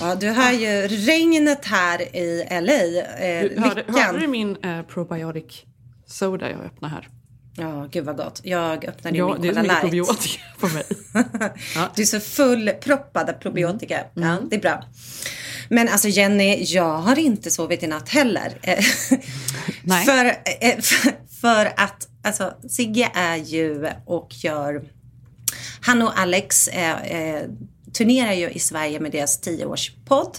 Ja, du hör ju regnet här i LA. Eh, Du, hörde, hörde du min eh, probiotic soda jag öppnar här? Ja, gud vad gott. Jag öppnade ju Ja, min det är så Cola mycket Light. probiotika på mig. Du är så fullproppad av probiotika. Mm. Ja, det är bra. Men alltså Jenny, jag har inte sovit i natt heller. Nej. För, eh, för, för att alltså, Sigge är ju och gör... Han och Alex eh, turnerar ju i Sverige med deras tioårspodd.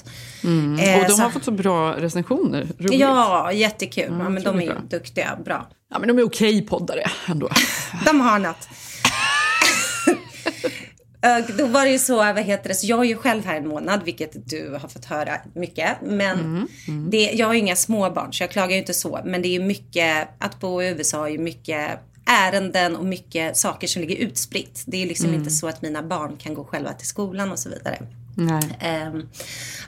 Eh, Och de så- har fått så bra recensioner. Roligt. Ja, jättekul. Ja, men de är ju duktiga. Bra. ja, men de är okej poddare ändå. De har något. Då var det ju så, vad heter det, så jag är ju själv här en månad, vilket du har fått höra mycket. Men Det, jag har ju inga småbarn, så jag klagar ju inte så. Men det är ju mycket, att bo i USA är ju mycket ärenden och mycket saker som ligger utspritt. Det är liksom inte så att mina barn kan gå själva till skolan och så vidare. Ehm,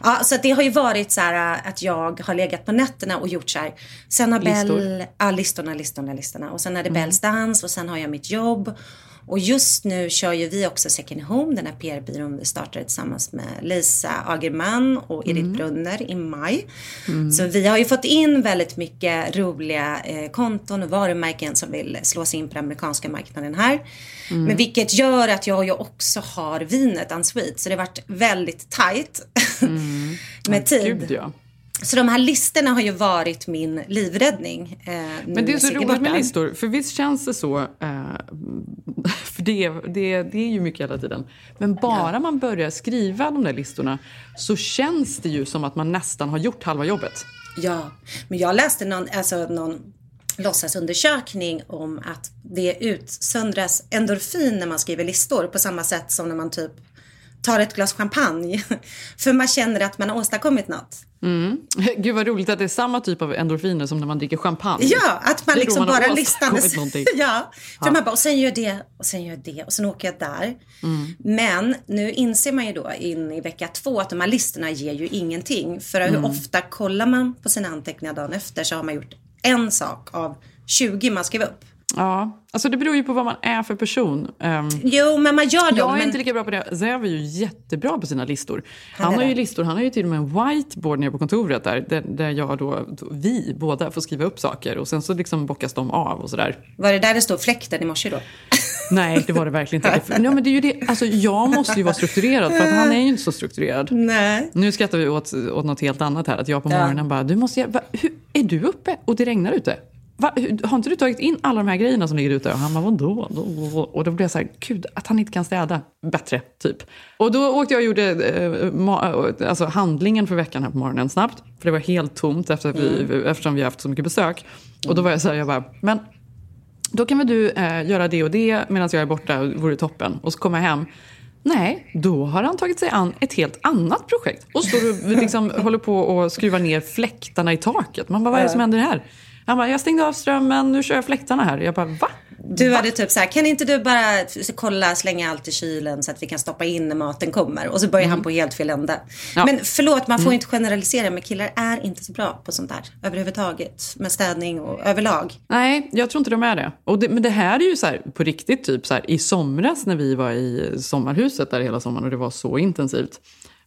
ja, så det har ju varit så här äh, att jag har legat på nätterna och gjort så här. Sen har Listor. Bell, ja, listorna, listorna, listorna. Och sen är det Bells dans och sen har jag mitt jobb. Och just nu kör ju vi också Second Home, den här PR-byrån vi startade tillsammans med Lisa Agerman och Edith Brunner i maj. Så vi har ju fått in väldigt mycket roliga eh, konton och varumärken som vill slå sig in på den amerikanska marknaden här. Men vilket gör att jag ju också har vinet Unsweet. Så det har varit väldigt tajt med tid. Gud, ja. Så de här listorna har ju varit min livräddning. Eh, Men det är så roligt med listor, för visst känns det så, eh, för det, det, det är ju mycket hela tiden. Men bara man börjar skriva de där listorna så känns det ju som att man nästan har gjort halva jobbet. Ja, men jag läste någon, alltså någon låtsasundersökning om att det utsöndras endorfin när man skriver listor på samma sätt som när man typ tar ett glas champagne. För man känner att man har åstadkommit något. Gud vad roligt att det är samma typ av endorfiner som när man dricker champagne. Ja, att man liksom man bara någonting. ja, för man bara, och sen gör jag det, och sen gör jag det, och sen åker jag där. Mm. Men nu inser man ju då in i vecka två att de här listorna ger ju ingenting. För hur Mm. ofta kollar man på sina anteckningar dagen efter så har man gjort en sak av 20 man skrev upp. Ja, alltså det beror ju på vad man är för person. Ehm, Jo, men man gör dem. jag är men... inte lika bra på det. Zev är ju jättebra på sina listor. Han har ju det. listor, han har ju till och med en whiteboard nere på kontoret där, där, där jag då, vi båda får skriva upp saker och sen så liksom bockas de av och sådär. Var det där det stod fläkten i morse då? Nej, det var det verkligen inte. Ja, men det är ju det. Alltså, jag måste ju vara strukturerad för att han är ju inte så strukturerad. Nej. Nu skrattar vi åt, åt något helt annat här. Att jag på Ja. morgonen bara, du måste, va, hur, är du uppe och det regnar ute? Va, har inte du tagit in alla de här grejerna som ligger ute? Och han bara, vadå? Och då blev jag så här, gud, att han inte kan städa bättre, typ. Och då åkte jag och gjorde eh, ma- alltså handlingen för veckan här på morgonen snabbt. För det var helt tomt efter vi, eftersom vi har haft så mycket besök. Och då var jag så här, jag bara, men då kan väl du eh, göra det och det medan jag är borta, vore toppen. Och så kommer jag hem. Nej, då har han tagit sig an ett helt annat projekt. Och står och liksom håller på och skruvar ner fläktarna i taket. Man bara, vad är det som händer här? Han bara, jag stängde av strömmen, nu kör jag fläktarna här. Jag bara, va? Du hade typ så här, kan inte du bara kolla, slänga allt i kylen så att vi kan stoppa in när maten kommer? Och så börjar han på helt fel ände. Mm. Ja. Mm. Men förlåt, man får inte generalisera, men killar är inte så bra på sånt här överhuvudtaget. Med städning och överlag. Nej, jag tror inte de är det. Och det men det här är ju så här, på riktigt, typ så här, i somras när vi var i sommarhuset där hela sommaren och det var så intensivt.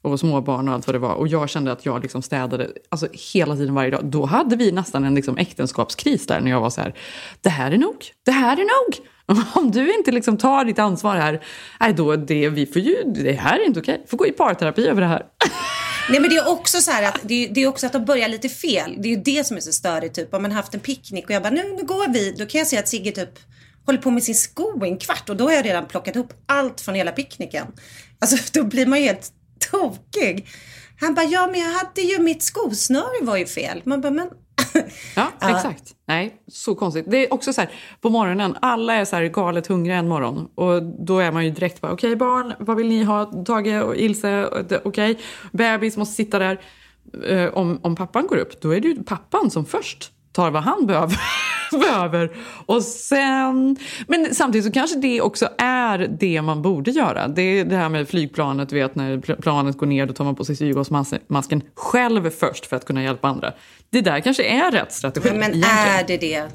Och småbarn och allt vad det var. Och jag kände att jag liksom städade alltså, hela tiden varje dag. Då hade vi nästan en liksom, äktenskapskris där när jag var så här, det här är nog, det här är nog. Om du inte liksom tar ditt ansvar här, nej då, det, vi får ju, det här är inte okej. får gå i parterapi över det här. Nej men det är också så här att det är, det är också att de börjar lite fel. Det är ju det som är så störigt. Typ om man har haft en picknick och jag bara nu, nu går vi. Då kan jag se att Sigge typ håller på med sin sko i en kvart och då har jag redan plockat upp allt från hela picknicken. Alltså då blir man ju helt tokig. Han bara, ja men jag hade ju mitt skosnöre var ju fel. Man bara, men Ja, exakt. Nej, så konstigt. Det är också så här, på morgonen, alla är så här galet hungriga en morgon. Och då är man ju direkt bara, okej okay, barn, vad vill ni ha? Tage och Ilse, okej. Okay. Bebis måste sitta där. Uh, om, om pappan går upp, då är det ju pappan som först tar vad han behöver. behöver. Och sen... Men samtidigt så kanske det också är det man borde göra. Det är det här med flygplanet, vet när planet går ner då tar man på sig syrgasmasken själv först för att kunna hjälpa andra. Det där kanske är rätt strategi. Men, men är det det?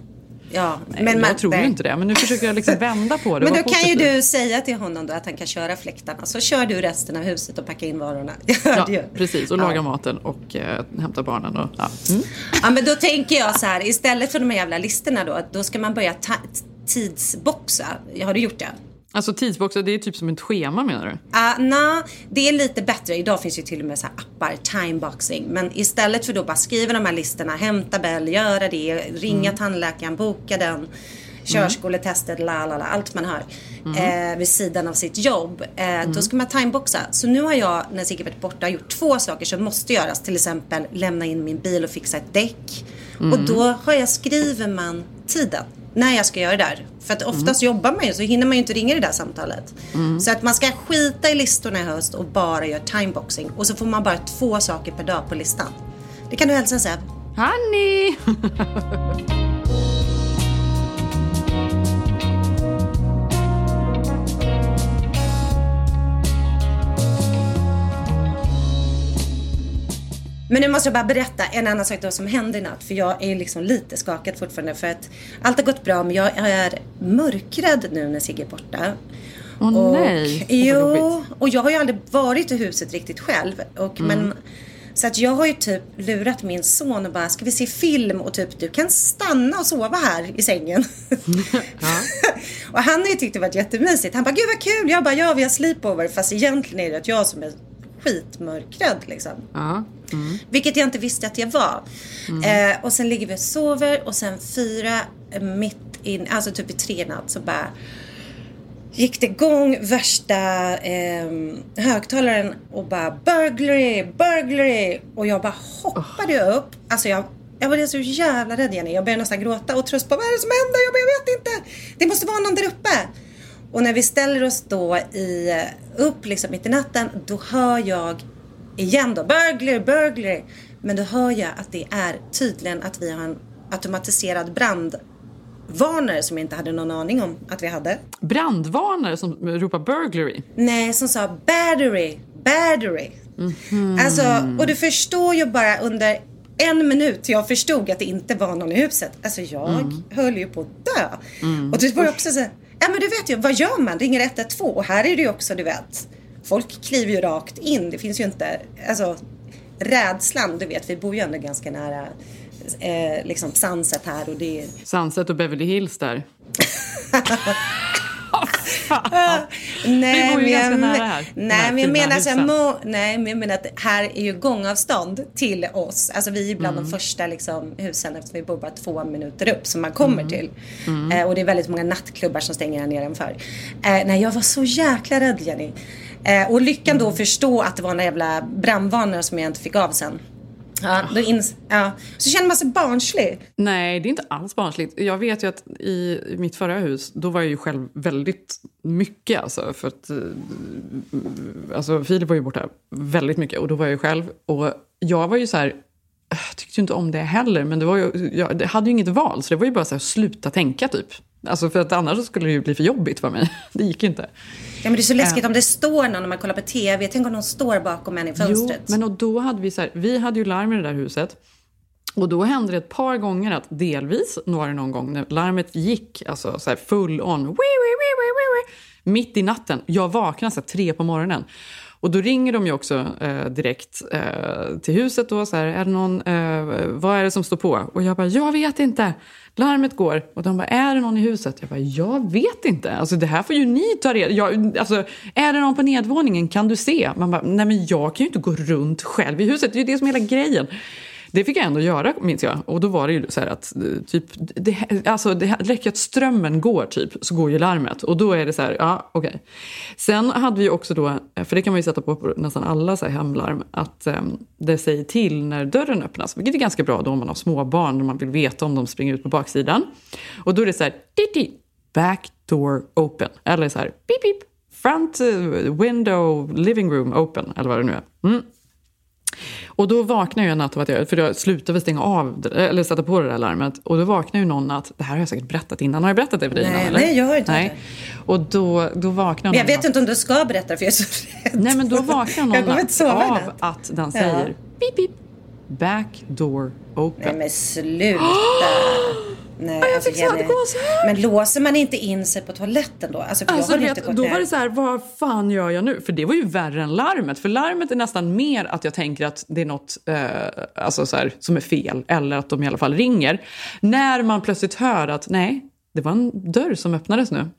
Ja, Nej, men jag tror nej. inte det. Men nu försöker jag liksom vända på det. Men då kan ju du säga till honom då att han kan köra fläktarna. Så kör du resten av huset och packa in varorna. ja, precis. Och ja. laga maten och äh, hämta barnen. Och, ja. Mm. ja, men då tänker jag så här. Istället för de här jävla listorna då. Då ska man börja tidsboxa. Har du gjort det? Alltså tidsboxar, det är typ som ett schema menar du? Uh, Nej, det är lite bättre. Idag finns ju till och med så appar, timeboxing. Men istället för då bara skriva de här listorna, hämta Bell, göra det, ringa mm. tandläkaren, boka den, körskoletestet, la la la, allt man har. Mm. Eh, vid sidan av sitt jobb. Eh, mm. Då ska man timeboxa. Så nu har jag, när Sigge varit borta, gjort två saker som måste göras. Till exempel lämna in min bil och fixa ett däck. Och mm. då har jag, skriver man tiden när jag ska göra det där. För att oftast mm. jobbar man ju så hinner man ju inte ringa det där samtalet. Mm. Så att man ska skita i listorna i höst och bara göra timeboxing. Och så får man bara två saker per dag på listan. Det kan du hälsa Seb. Honey! Men nu måste jag bara berätta en annan sak då som hände i natt. För jag är liksom lite skakad fortfarande. För att allt har gått bra men jag är mörkrädd nu när Sigge är borta. Åh oh, nej. Jo, och jag har ju aldrig varit i huset riktigt själv. Och, mm. men, så att jag har ju typ lurat min son och bara, ska vi se film? Och typ, du kan stanna och sova här i sängen. och han har ju tyckt det varit jättemysigt. Han bara, gud vad kul. Jag bara, ja vi har sleepover. Fast egentligen är det att jag som är skitmörkrädd liksom. Ja. Mm. Vilket jag inte visste att jag var. Mm. Eh, och sen ligger vi och sover och sen fyra mitt in, alltså typ i tre natt så bara gick det igång värsta eh, högtalaren och bara burglary, burglary. Och jag bara hoppade oh. upp. Alltså jag, jag var så jävla rädd Jenny. Jag började nästan gråta och tröst på vad är det som händer? Jag, bara, jag vet inte. Det måste vara någon där uppe. Och när vi ställer oss då i, upp liksom mitt i natten, då hör jag igen då, burglary, burglary. Men då hör jag att det är tydligen att vi har en automatiserad brandvarnare som jag inte hade någon aning om att vi hade. Brandvarnare som ropar burglary? Nej, som sa battery, battery. Mm -hmm. Alltså, och du förstår ju bara under en minut jag förstod att det inte var någon i huset. Alltså jag mm. höll ju på att dö. Mm. Och det var också så Ja men du vet ju, vad gör man? Ringer 112 och här är det ju också du vet. Folk kliver ju rakt in. Det finns ju inte, alltså rädslan, du vet vi bor ju ändå ganska nära eh, liksom Sunset här och det är... Sunset och Beverly Hills där. nej, vi bor ju ganska nära här. Nej, men jag menar så må, nej, men jag menar att här är ju gångavstånd till oss. Alltså vi är bland mm. de första liksom, husen eftersom vi bor bara två minuter upp som man kommer mm. till. Mm. Eh, och det är väldigt många nattklubbar som stänger här nedanför. Eh, nej, jag var så jäkla rädd Jenny. Eh, och lyckan då förstå att det var några jävla brandvarnare som jag inte fick av sen. Ja, då ins ja. Så känner man sig barnslig. Nej, det är inte alls barnsligt. Jag vet ju att i mitt förra hus, då var jag ju själv väldigt mycket. Alltså, för att, eh, alltså, Filip var ju borta väldigt mycket och då var jag ju själv. Och jag var ju så här, jag tyckte ju inte om det heller, men det var ju, jag hade ju inget val. Så det var ju bara så här, sluta tänka typ. Alltså för att annars skulle det ju bli för jobbigt för mig. Det gick ju inte. Ja men det är så läskigt om det står någon när man kollar på TV. Tänk om någon står bakom en i fönstret. Jo, men och då hade vi så här, vi hade ju larm i det där huset. Och då hände det ett par gånger att delvis, var det någon gång när larmet gick alltså så här full on, wee, wee, wee, wee, wee, mitt i natten. Jag vaknade så här, tre på morgonen. Och då ringer de ju också eh, direkt eh, till huset då, så här, är det någon, eh, vad är det som står på? Och jag bara, jag vet inte. Larmet går och de bara, är det någon i huset? Jag bara, jag vet inte. Alltså det här får ju ni ta reda alltså, Är det någon på nedvåningen? Kan du se? Man bara, nej men jag kan ju inte gå runt själv i huset. Det är ju det som är hela grejen. Det fick jag ändå göra, minns jag. Och då var det ju så här att eh, typ, det, alltså, det räcker att strömmen går typ, så går ju larmet. Och då är det så här, ja okej. Okay. Sen hade vi också då, för det kan man ju sätta på, på nästan alla så här hemlarm, att um, det säger till när dörren öppnas. Vilket är ganska bra då om man har småbarn, när man vill veta om de springer ut på baksidan. Och då är det så här, back door open. Eller så här, ”pip pip”. front eh, window living room open. Eller vad det nu är. Mm. Och då vaknar jag en natt av att jag, för jag slutade stänga av, eller sätta på det där larmet. Och då vaknar ju någon natt, det här har jag säkert berättat innan, har jag berättat det för dig nej, innan? Eller? Nej, jag har inte nej. Och då, då vaknar någon Men jag vet inte om du ska berätta för jag är så rädd. Nej men då vaknar någon natt av natt. att den säger ja. beep beep, back door open. Nej men sluta. Nej, jag alltså, fick Jenny, men låser man inte in sig på toaletten då? Alltså, alltså, jag vet, då var det så här, vad fan gör jag nu? För det var ju värre än larmet. För larmet är nästan mer att jag tänker att det är något eh, alltså så här, som är fel. Eller att de i alla fall ringer. När man plötsligt hör att nej, det var en dörr som öppnades nu.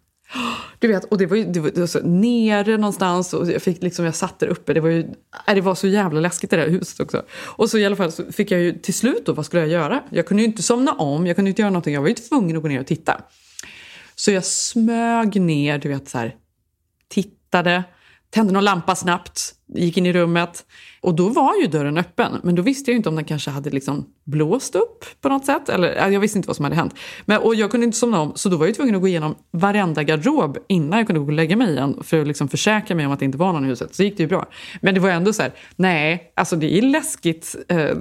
Du vet, och det var ju det var, det var så nere någonstans och jag, fick liksom, jag satt där uppe. Det var, ju, äh, det var så jävla läskigt i det där huset också. Och så i alla fall så fick jag ju till slut då, vad skulle jag göra? Jag kunde ju inte somna om, jag kunde inte göra någonting. Jag var ju tvungen att gå ner och titta. Så jag smög ner, du vet så här, tittade, tände någon lampa snabbt, gick in i rummet. Och då var ju dörren öppen, men då visste jag inte om den kanske hade liksom blåst upp på något sätt. Eller, jag visste inte vad som hade hänt. Men, och jag kunde inte somna om, så då var jag tvungen att gå igenom varenda garderob innan jag kunde gå och lägga mig igen för att liksom försäkra mig om att det inte var någon i huset. Så gick det ju bra. Men det var ändå så här, nej, alltså det är läskigt. Eh,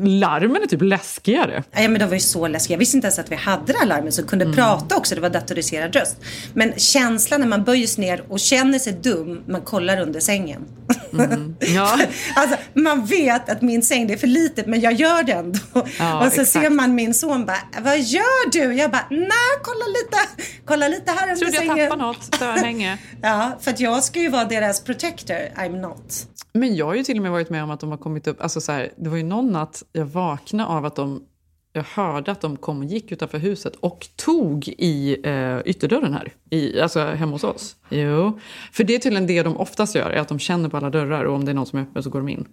larmen är typ läskigare. Ja, men de var ju så läskiga. Jag visste inte ens att vi hade det här larmet som kunde mm. prata också. Det var datoriserad röst. Men känslan när man böjer sig ner och känner sig dum, man kollar under sängen. Mm. Ja. alltså, man vet att min säng det är för litet men jag gör det ändå. Ja, och så exakt. ser man min son bara, vad gör du? Jag bara, nej kolla lite, kolla lite här under sängen. Trodde jag tappade något, örhänge. ja, för att jag ska ju vara deras protector, I'm not. Men jag har ju till och med varit med om att de har kommit upp, alltså så här, det var ju någon natt jag vaknade av att de jag hörde att de kom och gick utanför huset och tog i eh, ytterdörren här, i, alltså hemma hos oss. Jo, för det är tydligen det de oftast gör, är att de känner på alla dörrar och om det är någon som är öppen så går de in.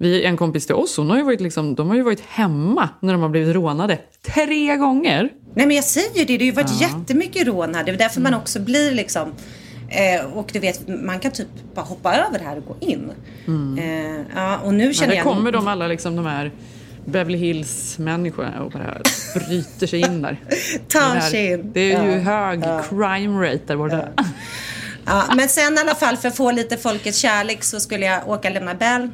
Vi, en kompis till oss, hon har ju varit, liksom, de har ju varit hemma när de har blivit rånade tre gånger. Nej men jag säger det, det har ju varit ja. jättemycket rån här. Det är därför mm. man också blir liksom Eh, och du vet, man kan typ bara hoppa över det här och gå in. Mm. Eh, ja, och nu känner ja, det kommer de alla liksom de här Beverly och bara bryter sig in där. Tar sig in. Det är ju ja. hög ja. crime rate där borta. Ja. ja. men sen i alla fall för att få lite folkets kärlek så skulle jag åka och lämna Bell.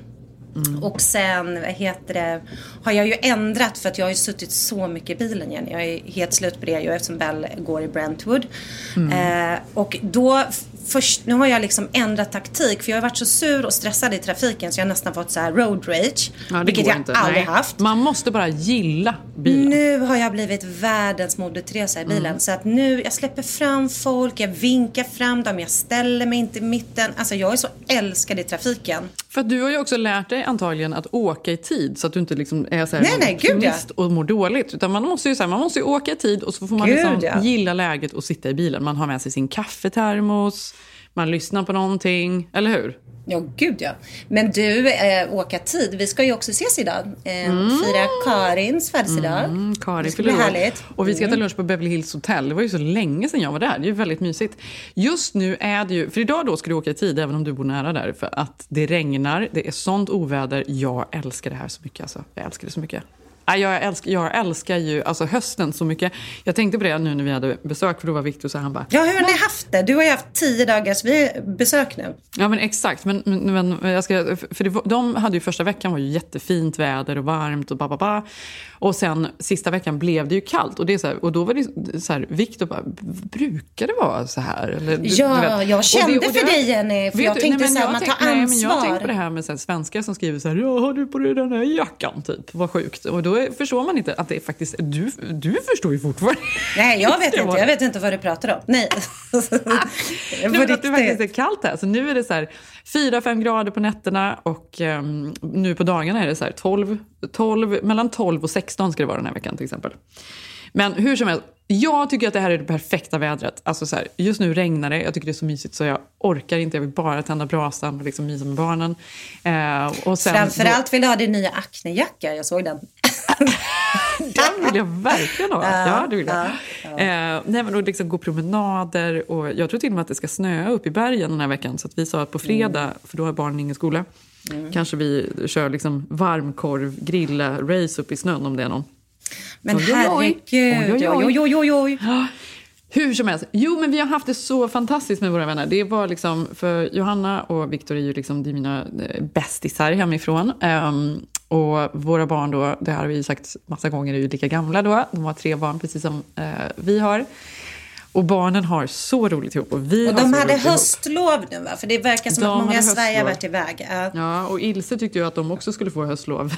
Mm. Och sen, vad heter det, har jag ju ändrat för att jag har ju suttit så mycket i bilen igen. Jag är helt slut på det ju eftersom Bell går i Brentwood. Mm. Eh, och då först, nu har jag liksom ändrat taktik för jag har varit så sur och stressad i trafiken så jag har nästan fått så här road rage. Ja, vilket jag inte. aldrig Nej. haft. Man måste bara gilla bilen. Nu har jag blivit världens Moder Teresa i bilen. Mm. Så att nu, jag släpper fram folk, jag vinkar fram dem, jag ställer mig inte i mitten. Alltså jag är så älskad i trafiken. För du har ju också lärt dig antagligen att åka i tid så att du inte liksom är så här nej, nej, gud, ja. och mår dåligt. Utan man måste ju, så här, man måste ju åka i tid och så får man gud, liksom ja. gilla läget och sitta i bilen. Man har med sig sin kaffetermos, man lyssnar på någonting, eller hur? Ja, gud ja. Men du, äh, åka tid. Vi ska ju också ses idag. Äh, mm. Fira Karins födelsedag. Mm, Karin bli härligt. Och vi ska äta mm. lunch på Beverly Hills Hotel. Det var ju så länge sedan jag var där. Det är ju väldigt mysigt. Just nu är det ju, för idag då ska du åka i tid även om du bor nära där. För att det regnar, det är sånt oväder. Jag älskar det här så mycket alltså. Jag älskar det så mycket. Jag älskar, jag älskar ju alltså hösten så mycket. Jag tänkte på det nu när vi hade besök, för då var Victor så han bara... Ja, hur har ni haft det? Du har ju haft tio dagars besök nu. Ja, men exakt. Men, men jag ska, för det, de hade ju första veckan var ju jättefint väder och varmt och ba, Och sen sista veckan blev det ju kallt. Och, det är så här, och då var det så här, Victor bara, brukar det vara så här? Eller, ja, jag kände och det, och det, för dig Jenny. För jag tänkte så här, man tar ansvar. Nej, men jag tänkte på det här med så här, svenskar som skriver så här, ja, har du på dig den här jackan? Typ, vad sjukt. Och då förstår man inte att det är faktiskt... Du, du förstår ju fortfarande. Nej, jag vet inte. Jag vet inte vad du pratar om. Nej. nu vet att det faktiskt är kallt här. Så nu är det så här 4-5 grader på nätterna och um, nu på dagarna är det så här 12, 12, mellan 12 och 16 ska det vara den här veckan till exempel. Men hur som helst, jag tycker att det här är det perfekta vädret. Alltså så här, just nu regnar det, jag tycker det är så mysigt så jag orkar inte. Jag vill bara tända brasan och liksom mysa med barnen. Eh, och sen, Framförallt vill du ha din nya Acne-jacka, jag såg den. Den vill jag verkligen ha. Ja, det vill jag. Eh, nej, men och liksom gå promenader och jag tror till och med att det ska snöa upp i bergen den här veckan. Så att vi sa att på fredag, Mm. för då har barnen ingen skola, kanske vi kör liksom varmkorv, grilla, race upp i snön om det är någon. Men Oj, herregud, Oj, oj, oj. oj, oj. Hur som helst. Jo, men vi har haft det så fantastiskt med våra vänner. Det var liksom, för Johanna och Viktor är ju liksom, det är mina eh, bästisar hemifrån. Ehm, och våra barn då, det här har vi ju sagt massa gånger, är ju lika gamla då. De har tre barn precis som eh, vi har. Och barnen har så roligt ihop. Och, vi Och de hade roligt ihop. höstlov nu va? För det verkar som De att många i Sverige har höstlov. varit iväg. Ja. Ja, och Ilse tyckte ju att de också skulle få höstlov.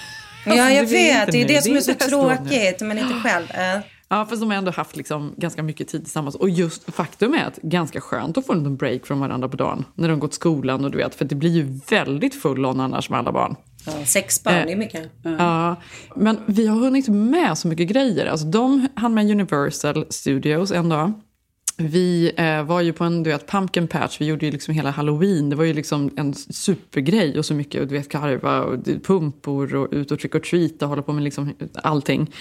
Ja, jag är vet. Det är nu. det som är så inte höstlov nu. tråkigt, men inte själv. Ja. Ja, fast de har ändå haft liksom ganska mycket tid tillsammans. Och just faktum är att ganska skönt att få en liten break från varandra på dagen. När de gått skolan och du vet, för det blir ju väldigt full on annars med alla barn. Ja, sex barn, Eh, det är mycket. Ja, men vi har hunnit med så mycket grejer. Alltså, de hann med Universal Studios en dag. Vi eh, var ju på en du vet, pumpkin patch, vi gjorde ju liksom hela halloween. Det var ju liksom en supergrej och så mycket, du vet karva och pumpor och ut och trick or treat och hålla på med liksom allting.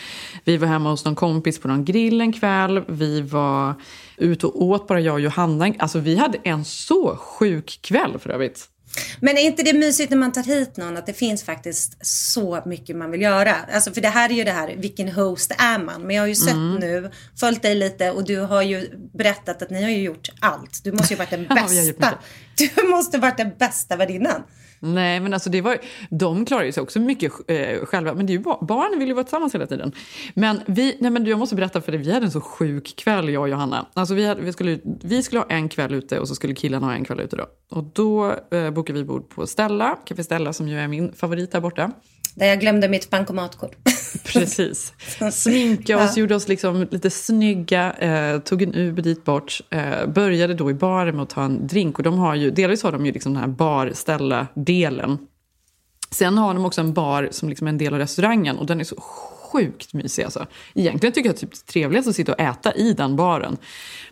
Vi var hemma hos någon kompis på någon grill en kväll. Vi var ute och åt bara jag och Johanna. Alltså vi hade en så sjuk kväll för övrigt. Men är inte det mysigt när man tar hit någon att det finns faktiskt så mycket man vill göra? Alltså för det här är ju det här, vilken host är man? Men jag har ju sett Mm. nu, följt dig lite och du har ju berättat att ni har ju gjort allt. Du måste ju varit den Ja, bästa. Du måste varit den bästa värdinnan. Nej, men alltså det var, de klarar ju sig också mycket eh, själva. Men det är ju barnen vill ju vara tillsammans hela tiden. Men vi, nej men jag måste berätta för dig, vi hade en så sjuk kväll jag och Johanna. Alltså vi, hade, vi, skulle, vi skulle ha en kväll ute och så skulle killarna ha en kväll ute då. Och då eh, bokade vi bord på Stella, Café Stella som ju är min favorit där borta. Där jag glömde mitt bankomatkort. Precis. Sminka oss, gjorde oss liksom lite snygga, eh, tog en Uber dit bort. Eh, började då i baren med att ta en drink. Och de har ju, delvis har de ju liksom den här barställa-delen. Sen har de också en bar som liksom är en del av restaurangen och den är så sjukt mysig alltså. Egentligen tycker jag typ det är trevligast att sitta och äta i den baren.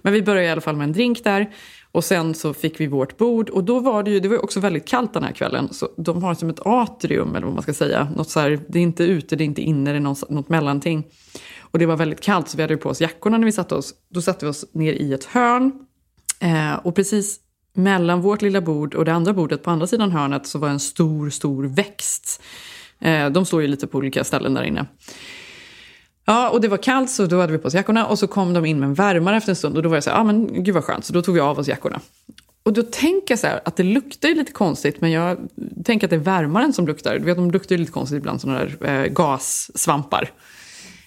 Men vi började i alla fall med en drink där och sen så fick vi vårt bord och då var det ju, det var ju också väldigt kallt den här kvällen. Så de har som ett atrium eller vad man ska säga. Något så här, det är inte ute, det är inte inne, det är något, något mellanting. Och det var väldigt kallt så vi hade ju på oss jackorna när vi satte oss. Då satte vi oss ner i ett hörn Eh, och precis mellan vårt lilla bord och det andra bordet på andra sidan hörnet så var en stor, stor växt. Eh, de står ju lite på olika ställen där inne. Ja, och det var kallt så då hade vi på oss jackorna och så kom de in med en värmare efter en stund och då var jag så här, ah, men gud vad skönt, så då tog vi av oss jackorna. Och då tänker jag så här, att det luktar lite konstigt men jag tänker att det är värmaren som luktar. Du vet, de luktar ju lite konstigt ibland, sådana där eh, gassvampar.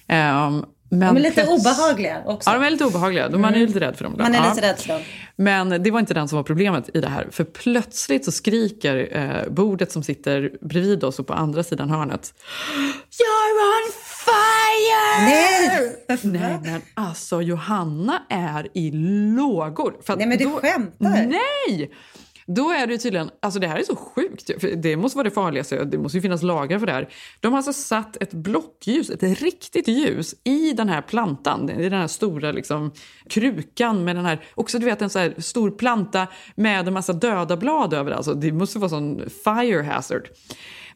Ehm, men De är lite obehagliga också. Ja, de är lite obehagliga. Man är ju lite rädd för dem. Man är ja. lite rädd för dem. Men det var inte den som var problemet i det här. För plötsligt så skriker eh, bordet som sitter bredvid oss och på andra sidan hörnet. On fire! Nej! Nej men alltså Johanna är i lågor. För Nej, men du då, skämtar. Nej! Då är det tydligen, alltså det här är så sjukt, för det måste vara det farligaste, det måste ju finnas lagar för det här. De har alltså satt ett blockljus, ett riktigt ljus, i den här plantan, i den här stora liksom, krukan med den här, också du vet en så här stor planta med en massa döda blad över, alltså det måste vara sån fire hazard.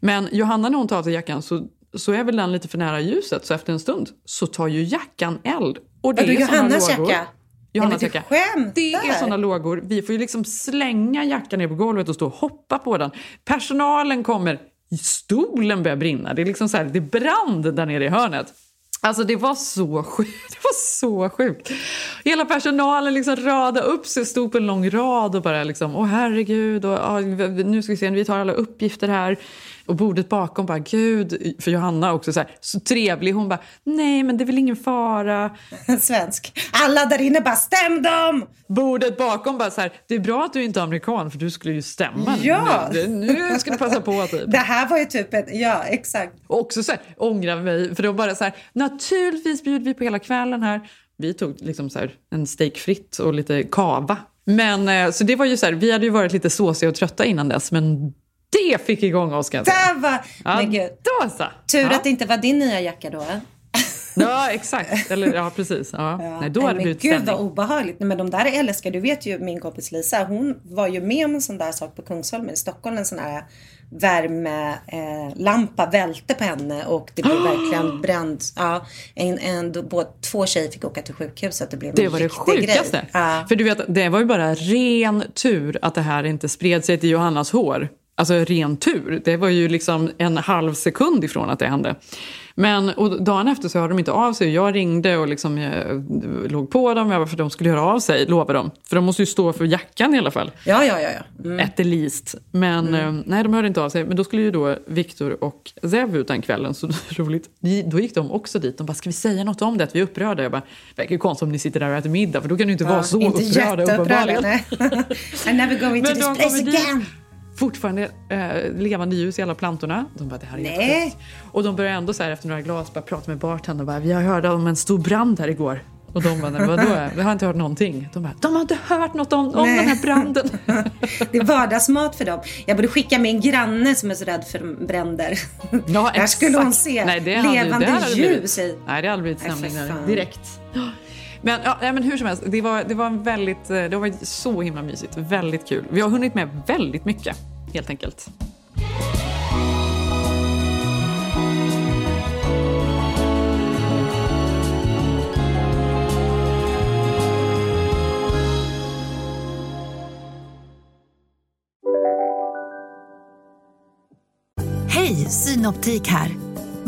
Men Johanna när hon tar av sig jackan så, så är väl den lite för nära ljuset, så efter en stund så tar ju jackan eld. Och det är såna Johannas lågor. jacka? Johannas du skämtar. Det är såna lågor. Vi får ju liksom slänga jackan ner på golvet och stå och hoppa på den. Personalen kommer, stolen börjar brinna. Det är liksom så här, det brann där nere i hörnet. Alltså det var så sjukt. Det var så sjukt. Hela personalen liksom radade upp sig, stod på en lång rad och bara liksom, åh herregud, och, nu ska vi se, vi tar alla uppgifter här. Och bordet bakom bara, gud, för Johanna också så här, så trevlig. Hon bara, nej men det är väl ingen fara. Svensk. Alla där inne bara, stäm dem! Bordet bakom bara så här, det är bra att du inte är amerikan för du skulle ju stämma. Ja. Nu, nu ska du passa på typ. Det här var ju typ en, ja exakt. Och också så här, ångra mig, för de bara så här, naturligtvis bjuder vi på hela kvällen här. Vi tog liksom så här, en steak fritt och lite kava. Men eh, så det var ju så här, vi hade ju varit lite såsiga och trötta innan dess, men det fick igång oss kan jag säga. Där var, Ja, men gud. då så. Tur ja. att det inte var din nya jacka då. Ja, exakt. Eller ja, precis. Ja. Nej, då hade det blivit gud vad obehagligt. Nej, men de där är läskiga. Du vet ju min kompis Lisa. Hon var ju med om en sån där sak på Kungsholmen i Stockholm. En sån här värmelampa eh, lampa välte på henne och det blev verkligen bränd. Ja, en, en, då, två tjejer fick åka till sjukhuset. Det blev Det var det sjukaste. Ja. För du vet, det var ju bara ren tur att det här inte spred sig till Johannas hår. Alltså ren tur. Det var ju liksom en halv sekund ifrån att det hände. Men och dagen efter så hörde de inte av sig. Jag ringde och liksom, jag låg på dem jag bara, för de skulle höra av sig, lovade de. För de måste ju stå för jackan i alla fall. Ja, ja, ja. ja. Mm. At the least. Men eh, nej, de hörde inte av sig. Men då skulle ju då Viktor och Zev ut den kvällen. Så roligt. Då gick de också dit. De bara, ska vi säga något om det? Att vi är upprörda? Jag bara, det verkar ju konstigt om ni sitter där och äter middag. För då kan ni inte vara så inte upprörda uppenbarligen. nej. I never go into Men this place kommer dit. Fortfarande eh, levande ljus i alla plantorna. De bara, det här är helt Nej. sjukt. Och de börjar ändå så här efter några glas bara prata med bartendern. Bara, vi har hört om en stor brand här igår. Och de bara, "Nej, vadå? Vi har inte hört någonting. De bara, de har inte hört något om, om Nej. den här branden. Det är vardagsmat för dem. Jag borde skicka min granne som är så rädd för bränder. Ja, Där skulle hon se Nej, det hade- levande det hade ljus i. Nej, det hade blivit Nej, fan. direkt. Men, ja, men hur som helst, det var, det var en väldigt, eh, det var så himla mysigt. Väldigt kul. Vi har hunnit med väldigt mycket, helt enkelt. Hej, Synoptik här.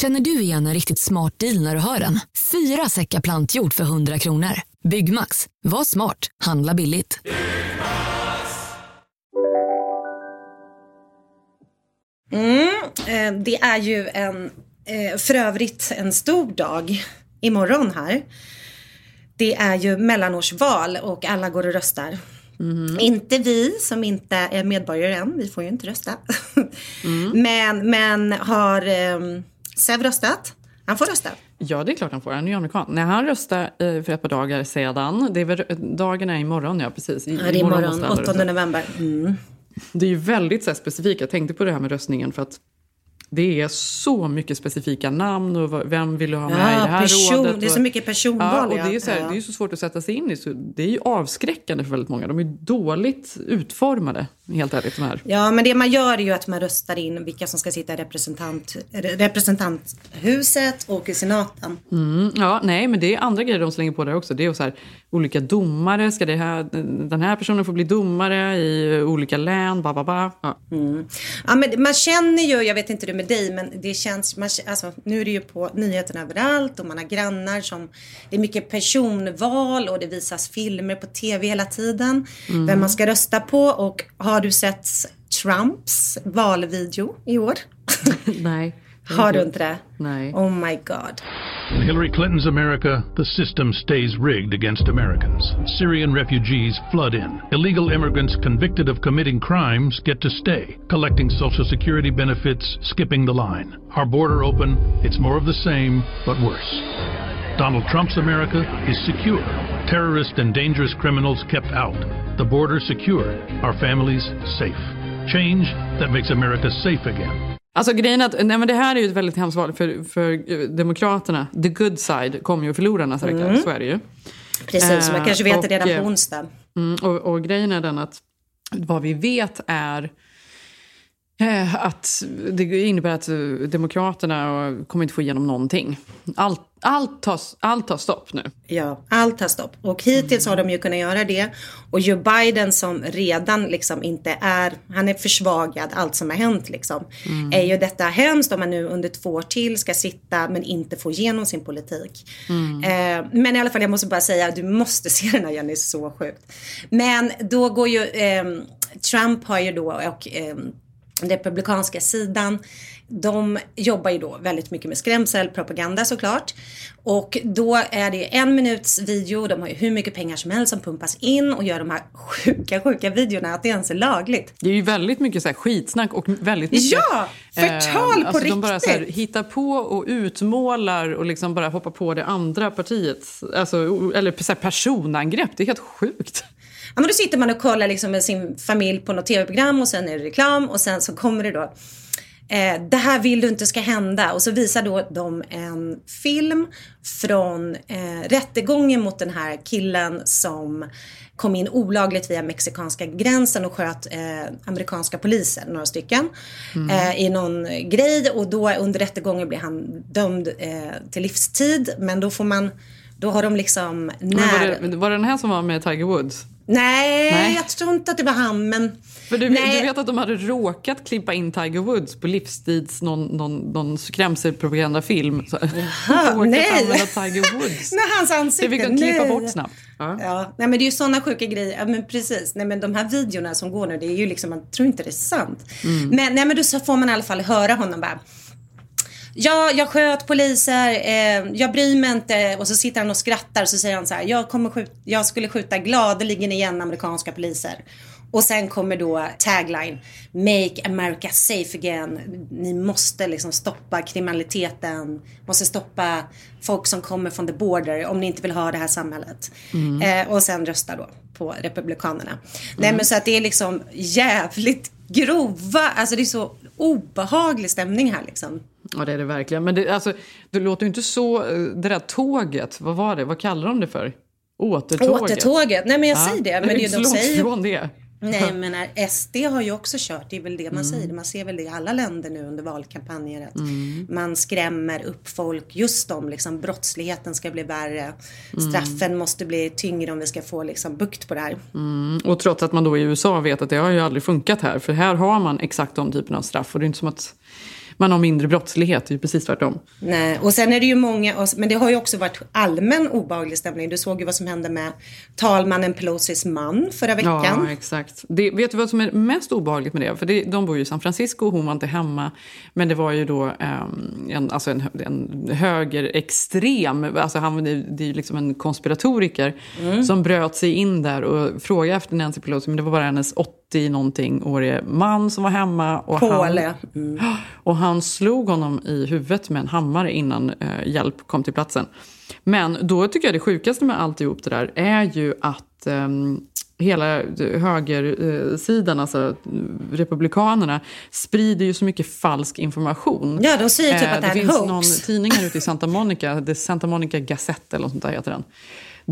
Känner du igen en riktigt smart deal när du hör den? Fyra säckar plantjord för 100 kronor. Byggmax. Var smart. Handla billigt. Eh, Det är ju en, eh, för övrigt en stor dag imorgon här. Det är ju mellanårsval och alla går och röstar. Inte vi som inte är medborgare än, vi får ju inte rösta. men, men har eh, Sev röstat? Han får rösta. Ja, det är klart han får. Han är ju amerikan. När han röstade eh, för ett par dagar sedan, det är väl, dagen är imorgon, ja precis. I, Ja, det är imorgon, alla 8 rösta. november. Mm. Det är ju väldigt så här, specifikt. Jag tänkte på det här med röstningen för att det är så mycket specifika namn och vem vill du ha med i det Ja, här person, rådet. det är så och- mycket personval. Ja, och det är, ja. så här, Ja. det är så svårt att sätta sig in i. Så det är ju avskräckande för väldigt många. De är dåligt utformade, helt ärligt. De här. Ja, men det man gör är ju att man röstar in vilka som ska sitta i representant, representanthuset och i senaten. Mm, ja, nej, men det är andra grejer de slänger på där också. Det är så här, olika domare. Ska det här, den här personen få bli domare i olika län? Ba, ba, ba. Ja. Ja, men man känner ju, jag vet inte med dig, men det känns, man, alltså, nu är det ju på nyheterna överallt och man har grannar som, det är mycket personval och det visas filmer på tv hela tiden. Vem man ska rösta på och har du sett Trumps valvideo i år? nej. har du inte det? Nej. Oh my god. In Hillary Clinton's America, the system stays rigged against Americans. Syrian refugees flood in. Illegal immigrants convicted of committing crimes get to stay, collecting Social Security benefits, skipping the line. Our border open, it's more of the same, but worse. Donald Trump's America is secure. Terrorists and dangerous criminals kept out. The border secure. Our families safe. Change that makes America safe again. Alltså grejen att nej, men det här är ju ett väldigt hemskt val för, för eh, Demokraterna. The good side kommer ju att förlora nästa vecka. Så är det ju. Precis, jag Eh, kanske vet och, redan eh, på onsdag. Mm, och, och grejen är den att vad vi vet är eh, att det innebär att eh, Demokraterna eh, kommer inte få igenom någonting. Allt, allt, tar, allt tar stopp nu. Ja, allt har stopp. Och hittills har de ju kunnat göra det. Och Joe Biden som redan liksom inte är, han är försvagad, allt som har hänt liksom. Är ju detta hemskt om man nu under två år till ska sitta men inte få igenom sin politik. Eh, men i alla fall jag måste bara säga, du måste se den här Jenny, så sjukt. Men då går ju, ehm, Trump har ju då och ehm, republikanska sidan. De jobbar ju då väldigt mycket med skrämselpropaganda såklart. Och då är det en minuts video, de har ju hur mycket pengar som helst som pumpas in och gör de här sjuka, sjuka videorna att det ens är lagligt. Det är ju väldigt mycket så här skitsnack och väldigt mycket... Ja! Förtal eh, på alltså De bara så här, riktigt. hittar på och utmålar och liksom bara hoppar på det andra partiets... Alltså, eller så här personangrepp. Det är helt sjukt. Men då sitter man och kollar liksom med sin familj på något tv-program och sen är det reklam och sen så kommer det då Eh, det här vill du inte ska hända. Och så visar då de en film från eh, rättegången mot den här killen som kom in olagligt via mexikanska gränsen och sköt eh, amerikanska poliser, några stycken, eh, i någon grej. Och då under rättegången blir han dömd eh, till livstid. Men då får man, då har de liksom Men var, när... det, var det den här som var med Tiger Woods? Nej, Nej. jag tror inte att det var han men... För du, Nej. du vet att de hade råkat klippa in Tiger Woods på livstids någon, någon, någon skrämselpropagandafilm. Råkat nej. Tiger Woods. Nej, hans ansikte. Det fick de klippa nej. bort snabbt. Ja. Ja, nej men det är ju sådana sjuka grejer. Ja men precis. Nej men de här videorna som går nu, det är ju liksom, man tror inte det är sant. Mm. Men, nej men då så får man i alla fall höra honom bara. Ja, jag sköt poliser, eh, jag bryr mig inte. Och så sitter han och skrattar och så säger han så här. Jag, kommer skjut, jag skulle skjuta gladeligen igen amerikanska poliser. Och sen kommer då tagline. Make America safe again. Ni måste liksom stoppa kriminaliteten. Måste stoppa folk som kommer från the border om ni inte vill ha det här samhället. Eh, och sen rösta då på Republikanerna. Nej men så att det är liksom jävligt grova, alltså det är så obehaglig stämning här liksom. Ja, det är det verkligen. Men det, alltså, det låter ju inte så... eh, Det där tåget, vad var det? Vad kallar de det för? Återtåget? Återtåget, nej men jag säger det. Men det, inte de säger ifrån det. Nej men SD har ju också kört, det är väl det man säger. Man ser väl det i alla länder nu under valkampanjer. Att man skrämmer upp folk just om liksom brottsligheten ska bli värre. Straffen måste bli tyngre om vi ska få liksom bukt på det här. Och trots att man då i USA vet att det har ju aldrig funkat här. För här har man exakt de typen av straff. Och det är inte som att man har mindre brottslighet. Det är ju precis tvärtom. Nej, och sen är det ju många, men det har ju också varit allmän obehaglig stämning. Du såg ju vad som hände med talmannen Pelosis man förra veckan. Ja, exakt. Det, vet du vad som är mest obehagligt med det? För det, de bor ju i San Francisco, hon var inte hemma. Men det var ju då ehm, en, alltså en, en högerextrem, alltså han, det, är ju liksom en konspiratoriker Mm. som bröt sig in där och frågade efter Nancy Pelosi. Men det var bara hennes 80 någonting årige man som var hemma. Och han, Påle. Mm. och han slog honom i huvudet med en hammare innan eh, hjälp kom till platsen. Men då tycker jag det sjukaste med alltihop det där är ju att ehm, hela högersidan, alltså republikanerna, sprider ju så mycket falsk information. Ja, de säger typ Eh, att det är en finns hoax. någon tidning här ute i Santa Monica, The Santa Monica Gazette eller något sånt där heter den.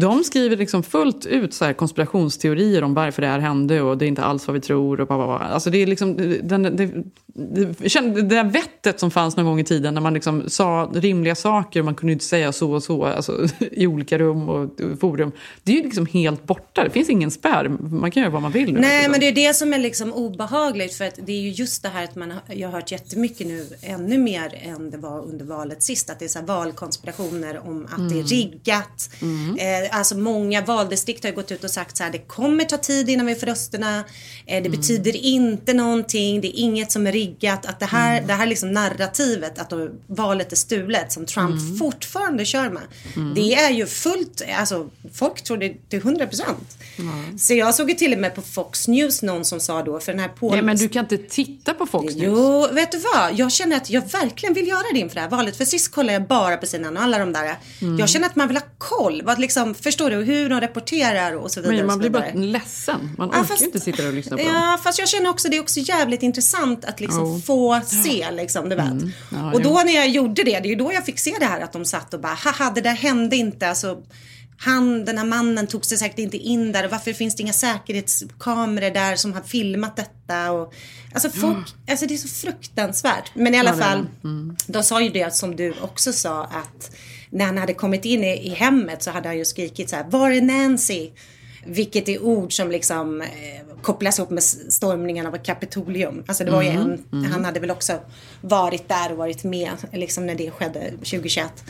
De skriver liksom fullt ut så här konspirationsteorier om varför det här hände och det är inte alls vad vi tror. Och bla bla bla. Alltså det, är liksom, den, det, det, där vettet som fanns någon gång i tiden när man liksom sa rimliga saker och man kunde inte säga så och så alltså, i olika rum och forum. Det är ju liksom helt borta. Det finns ingen spärr. Man kan göra vad man vill nu. Nej, men det är det som är liksom obehagligt för att det är ju just det här att man har, jag har hört jättemycket nu, ännu mer än det var under valet sist, att det är så valkonspirationer om att det är riggat. Eh, alltså många valdistrikt har gått ut och sagt så här, det kommer ta tid innan vi får rösterna, eh, det betyder inte någonting, det är inget som är riggat, att det här, det här liksom narrativet att valet är stulet som Trump fortfarande kör med. Det är ju fullt, alltså folk tror det till 100 procent. Så jag såg ju till och med på Fox News någon som sa då, för den här Paul... Ja, men du kan inte titta på Fox News. Jo, vet du vad? Jag känner att jag verkligen vill göra det inför det här valet. För sist kollade jag bara på CNN och alla de där. Mm. Jag känner att man vill ha koll. Vad liksom, förstår du? Hur de rapporterar och så vidare. Men man blir bara ledsen. Man Ja, orkar fast- ju inte sitta där och lyssna på dem. Ja, fast jag känner också det är också jävligt intressant att liksom Jo. få se, liksom, du vet. Mm. Ja, och då när jag gjorde det, det är ju då jag fick se det här att de satt och bara, haha, det där hände inte. Alltså, han, den här mannen tog sig säkert inte in där och varför finns det inga säkerhetskameror där som har filmat detta och alltså folk, alltså det är så fruktansvärt. Men i alla Ja, fall. Mm. de sa ju det som du också sa att när han hade kommit in i, i hemmet så hade han ju skrikit så här, var är Nancy? Vilket är ord som liksom eh, kopplas ihop med stormningen av Kapitolium. Alltså det var ju en, han hade väl också varit där och varit med liksom när det skedde 2021.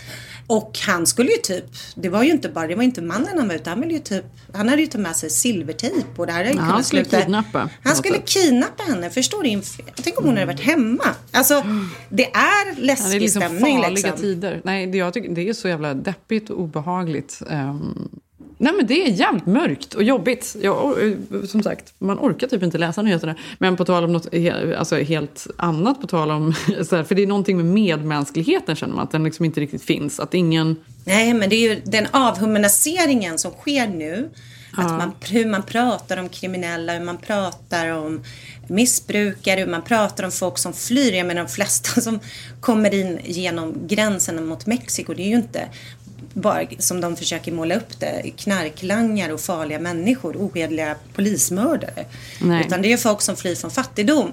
Och han skulle ju typ, det var ju inte bara, det var inte mannen han var ute, han ville ju typ, han hade ju tagit med sig silvertejp och det hade ju Ja, han skulle sluta- kidnappa Han skulle sätt. kidnappa henne, förstår du? Tänk om hon hade varit hemma. Alltså, det är Ja, läskig det är liksom stämning farliga liksom. tider. Nej, det, jag tycker, det är så jävla deppigt och obehagligt. Ehm, nej, men det är jävligt mörkt och jobbigt. Jag, or- som sagt, man orkar typ inte läsa nyheterna. Men på tal om något alltså helt annat, på tal om, så här, för det är någonting med medmänskligheten känner man, att den liksom inte riktigt finns. Att ingen... Nej, men det är ju den avhumaniseringen som sker nu. Att man, hur man pratar om kriminella, hur man pratar om missbrukare, hur man pratar om folk som flyr. Jag menar de flesta som kommer in genom gränsen mot Mexiko, det är ju inte bara som de försöker måla upp det, knarklangare och farliga människor, ohederliga polismördare. Nej. Utan det är folk som flyr från fattigdom.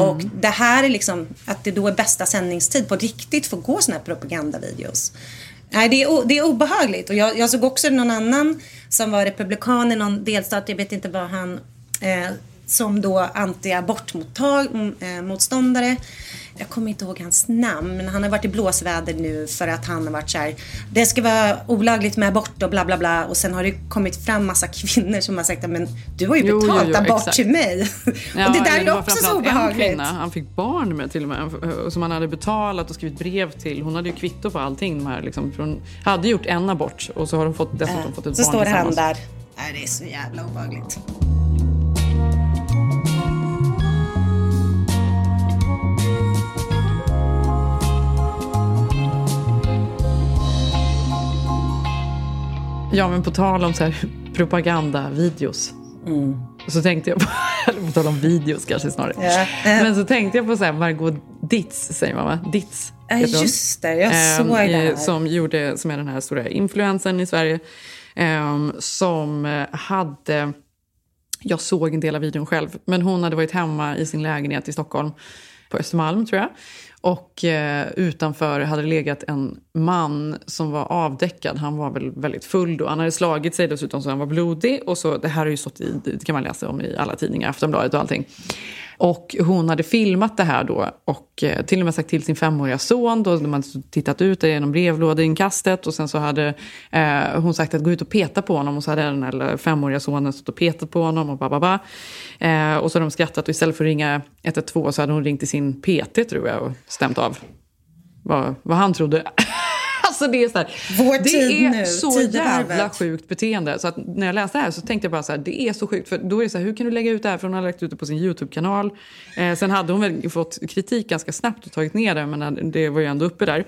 Och det här är liksom, att det då är bästa sändningstid på riktigt för att gå såna här propagandavideos. Nej, det är, det är obehagligt. Och jag, jag såg också någon annan som var republikan i någon delstat, jag vet inte vad han, eh, som då anti-abortmotståndare. Jag kommer inte ihåg hans namn, men han har varit i blåsväder nu för att han har varit så här, det ska vara olagligt med abort och bla bla bla. Och sen har det kommit fram massa kvinnor som har sagt, men du har ju Jo, jo, betalt jo, abort exakt. till mig. Ja, och det där är också så En obehagligt. kvinna, han fick barn med till och med, eh, som han hade betalat och skrivit brev till. Hon hade ju kvitto på allting. De här, liksom, hon hade gjort en abort och så har hon fått, dessutom fått ett Så barn står han där. Nej, det är så jävla obehagligt. Ja, men på tal om så här propagandavideos. Mm. Så tänkte jag på, eller på tal om videos kanske snarare. Ja. Men så tänkte jag på så här Margot Ditz, säger man va? Ditz. Ja, just det. Jag Ehm, såg det här. Som, gjorde, som är den här stora influensen i Sverige. ehm, som eh, hade... Jag såg en del av videon själv. Men hon hade varit hemma i sin lägenhet i Stockholm. På Östermalm tror jag. Och eh, utanför hade det legat en man som var avdäckad. Han var väl väldigt full då. Han hade slagit sig dessutom så han var blodig. Och så, det här har ju stått i, det kan man läsa om i alla tidningar, Aftonbladet och allting. Och hon hade filmat det här då och eh, till och med sagt till sin femåriga son. Då de hade tittat ut genom brevlådeinkastet och sen så hade eh, hon sagt att gå ut och peta på honom. Och så hade den här femåriga sonen stått och petat på honom och bababa. Eh, och så hade de skrattat och istället för att ringa 112 så hade hon ringt till sin PT tror jag och stämt av vad, vad han trodde. Alltså det är så här, Vår det är nu, så jävla sjukt beteende. Så när jag läste det här så tänkte jag bara så här, det är så sjukt. För då är det så här, hur kan du lägga ut det här? För hon har lagt ut det på sin YouTube-kanal. Eh, sen hade hon väl fått kritik ganska snabbt och tagit ner det, men det var ju ändå uppe där.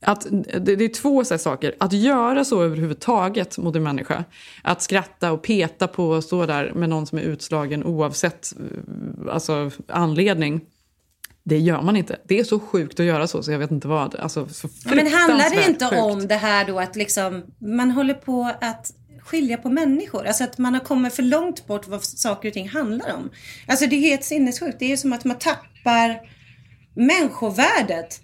Att, det, det är två så saker. Att göra så överhuvudtaget mot en människa. Att skratta och peta på och stå där med någon som är utslagen oavsett eh, alltså, anledning. Det gör man inte. Det är så sjukt att göra så, så jag vet inte vad. Alltså, så Men handlar det inte sjukt. om det här då att liksom man håller på att skilja på människor? Alltså att man har kommit för långt bort vad saker och ting handlar om. Alltså det är helt sinnessjukt. Det är ju som att man tappar människovärdet.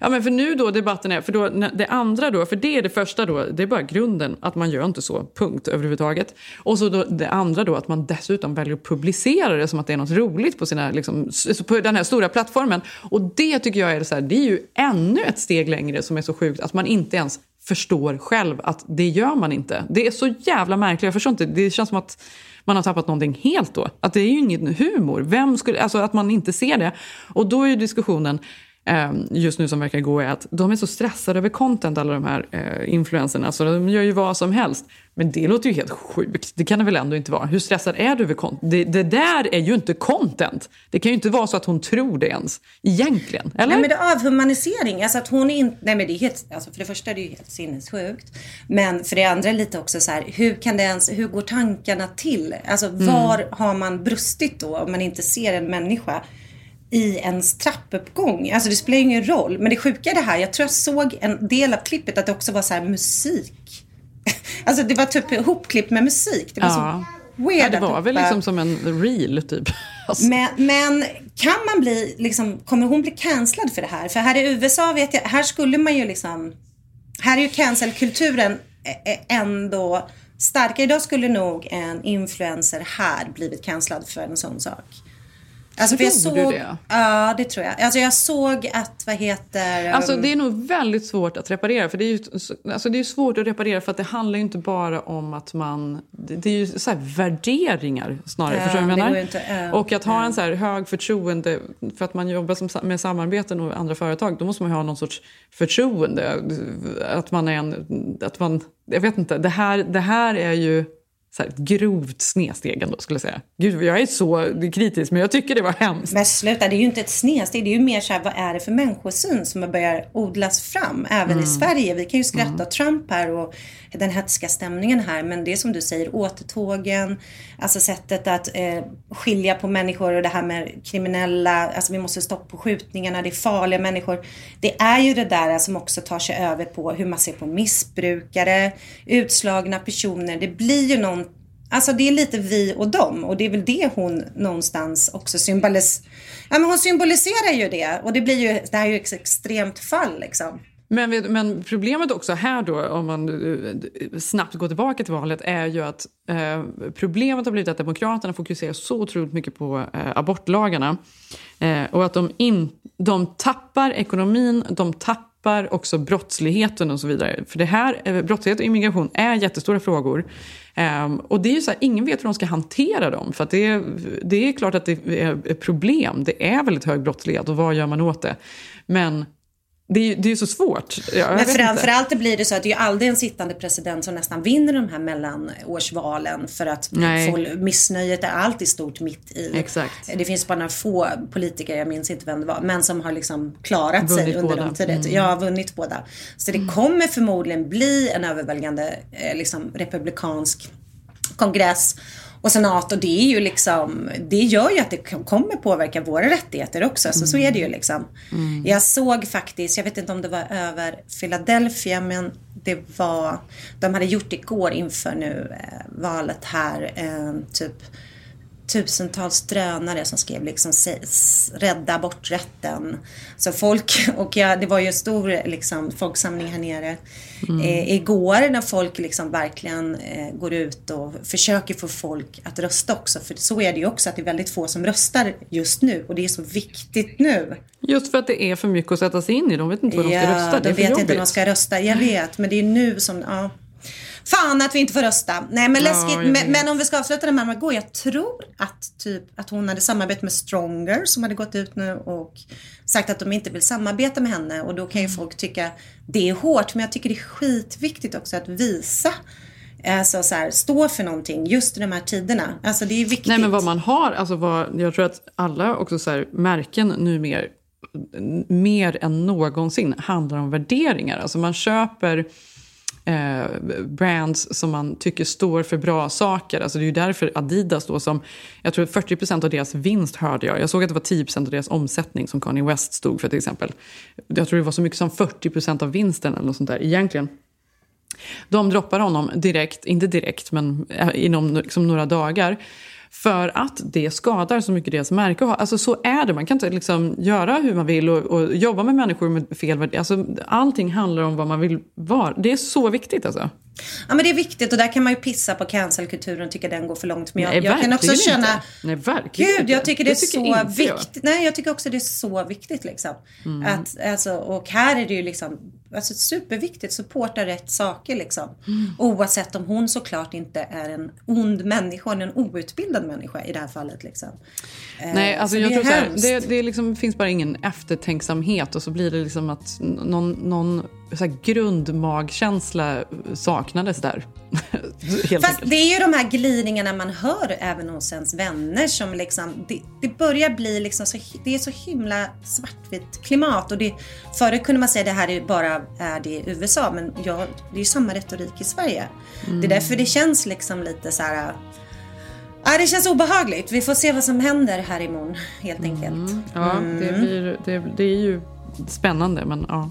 Ja, men för nu då debatten är, för då, det andra då, för det är det första då, det är bara grunden att man gör inte så, punkt överhuvudtaget. Och så då det andra då att man dessutom väljer att publicera det som att det är något roligt på, sina, liksom, på den här stora plattformen. Och det tycker jag är så här, det är ju ännu ett steg längre som är så sjukt att man inte ens förstår själv att det gör man inte. Det är så jävla märkligt, jag förstår inte, det känns som att man har tappat någonting helt då. Att det är ju ingen humor. Vem skulle, alltså att man inte ser det. Och då är ju diskussionen just nu som verkar gå är att de är så stressade över content, alla de här eh, influencerna. Så de gör ju vad som helst. Men det låter ju helt sjukt. Det kan det väl ändå inte vara? Hur stressad är du över content? Det, det där är ju inte content. Det kan ju inte vara så att hon tror det ens. Egentligen. Eller? Nej men det är avhumanisering. Alltså att hon inte, nej men det är helt, alltså för det första är det ju helt sinnessjukt. Men för det andra lite också så här, hur kan det ens, hur går tankarna till? Alltså var har man brustit då om man inte ser en människa i ens trappuppgång? Alltså det spelar ju ingen roll. Men det sjuka är det här, jag tror jag såg en del av klippet att det också var så här musik. alltså det var typ ihopklippt med musik. Det var Ja. så weird ja, det var väl liksom som en reel typ. Alltså. men, men kan man bli, liksom, kommer hon bli cancellad för det här? För här i USA vet jag, här skulle man ju liksom, här är ju cancelkulturen ändå starkare. Idag skulle nog en influencer här blivit cancellad för en sån sak. Alltså, för jag Tror såg, du det? Ja, det tror jag. Alltså jag såg att, vad heter... Alltså um, det är nog väldigt svårt att reparera. För det är ju alltså, det är svårt att reparera för att det handlar ju inte bara om att man... Det, det är ju så här värderingar snarare. Ja, förstår du vad jag menar? inte, ja, och att ha en så här hög förtroende för att man jobbar som, med samarbeten och andra företag. Då måste man ha någon sorts förtroende. Att man är en... Att man, jag vet inte. Det här, det här är ju så här, ett grovt snedsteg ändå skulle jag säga. Gud, jag är så kritisk men jag tycker det var hemskt. Men sluta, det är ju inte ett snedsteg. Det är ju mer så här, vad är det för människosyn som börjar odlas fram även Mm. i Sverige? Vi kan ju skratta åt Trump här och den hetska stämningen här. Men det är som du säger, återtågen, alltså sättet att eh, skilja på människor och det här med kriminella, alltså vi måste stoppa på skjutningarna, det är farliga människor. Det är ju det där som också tar sig över på hur man ser på missbrukare, utslagna personer. Det blir ju någon Alltså det är lite vi och dem och det är väl det hon någonstans också symboliserar. Ja men hon symboliserar ju det och det blir ju, det här är ju ett extremt fall liksom. Men, men problemet också här då, om man eh, snabbt går tillbaka till valet, är ju att eh, problemet har blivit att Demokraterna fokuserar så otroligt mycket på eh, abortlagarna. Eh, och att de, in, de tappar ekonomin, de tappar också brottsligheten och så vidare. För det här, eh, brottslighet och immigration är jättestora frågor. Eh, och det är ju så här, ingen vet hur de ska hantera dem. För att det, är, det är klart att det är ett problem. Det är väldigt hög brottslighet och vad gör man åt det? Men det är, det är så svårt. Jag, Men inte. framförallt det blir det så att det är ju aldrig en sittande president som nästan vinner de här mellanårsvalen för att folk, missnöjet är alltid stort mitt i. Exakt. Det finns bara några få politiker, jag minns inte vem det var, men som har liksom klarat sig Vunnit under båda. de tider. Jag har vunnit båda. Så det kommer förmodligen bli en överväldigande eh, liksom, republikansk kongress och senat och det är ju liksom, det gör ju att det kommer påverka våra rättigheter också. Så, så är det ju liksom. Jag såg faktiskt, jag vet inte om det var över Philadelphia men det var, de hade gjort igår inför nu eh, valet här, eh, typ tusentals drönare som skrev liksom rädda aborträtten. Så folk, och ja, det var ju en stor liksom, folksamling här nere eh, igår när folk liksom verkligen eh, går ut och försöker få folk att rösta också. För så är det ju också att det är väldigt få som röstar just nu och det är så viktigt nu. Just för att det är för mycket att sätta sig in i. De vet inte vad de ska Ja, rösta. Det de är vet jobbigt. inte hur de ska rösta. Jag vet, men det är nu som, ja. Fan att vi inte får rösta. Nej men Ja, läskigt. jag men, men om vi ska avsluta det med Margot. Jag tror att typ att hon hade samarbete med Stronger som hade gått ut nu och sagt att de inte vill samarbeta med henne. Och då kan Mm. ju folk tycka det är hårt. Men jag tycker det är skitviktigt också att visa. Alltså så här, stå för någonting just i de här tiderna. Alltså det är viktigt. Nej men vad man har, alltså vad, jag tror att alla också så här, märken numera mer än någonsin handlar om värderingar. Alltså man köper eh, brands som man tycker står för bra saker. Alltså det är ju därför Adidas då som, jag tror 40% av deras vinst hörde jag. Jag såg att det var 10% av deras omsättning som Kanye West stod för till exempel. Jag tror det var så mycket som 40% av vinsten eller något sånt där egentligen. De droppar honom direkt, inte direkt, men eh, inom liksom några dagar. För att det skadar så mycket deras märke. Alltså så är det. Man kan inte liksom göra hur man vill och, och jobba med människor med fel värderingar. Alltså, allting handlar om vad man vill vara. Det är så viktigt alltså. Ja men det är viktigt och där kan man ju pissa på cancelkulturen och tycka den går för långt. Men jag, Nej, jag kan också känna inte. Nej, verkligen Gud, jag tycker det, är tycker så jag. viktigt. Nej, jag tycker också det är så viktigt liksom. Mm. Att, alltså, och här är det ju liksom alltså, superviktigt. Supporta rätt saker liksom. Mm. Oavsett om hon såklart inte är en ond människa, en outbildad människa i det här fallet liksom. Eh, Nej, alltså så jag det är tror så här, det, det liksom, finns bara ingen eftertänksamhet och så blir det liksom att någon, någon så här grundmagkänsla saknades där. Fast enkelt. det är ju de här glidningarna man hör även hos ens vänner som liksom, det, det börjar bli liksom så, det är så himla svartvitt klimat och det, förut kunde man säga det här är bara är det i USA men ja, det är ju samma retorik i Sverige. Det är därför det känns liksom lite så här. Ja, det känns obehagligt. Vi får se vad som händer här imorgon helt enkelt. Ja, Mm. det, blir, det, det är ju spännande, men ja.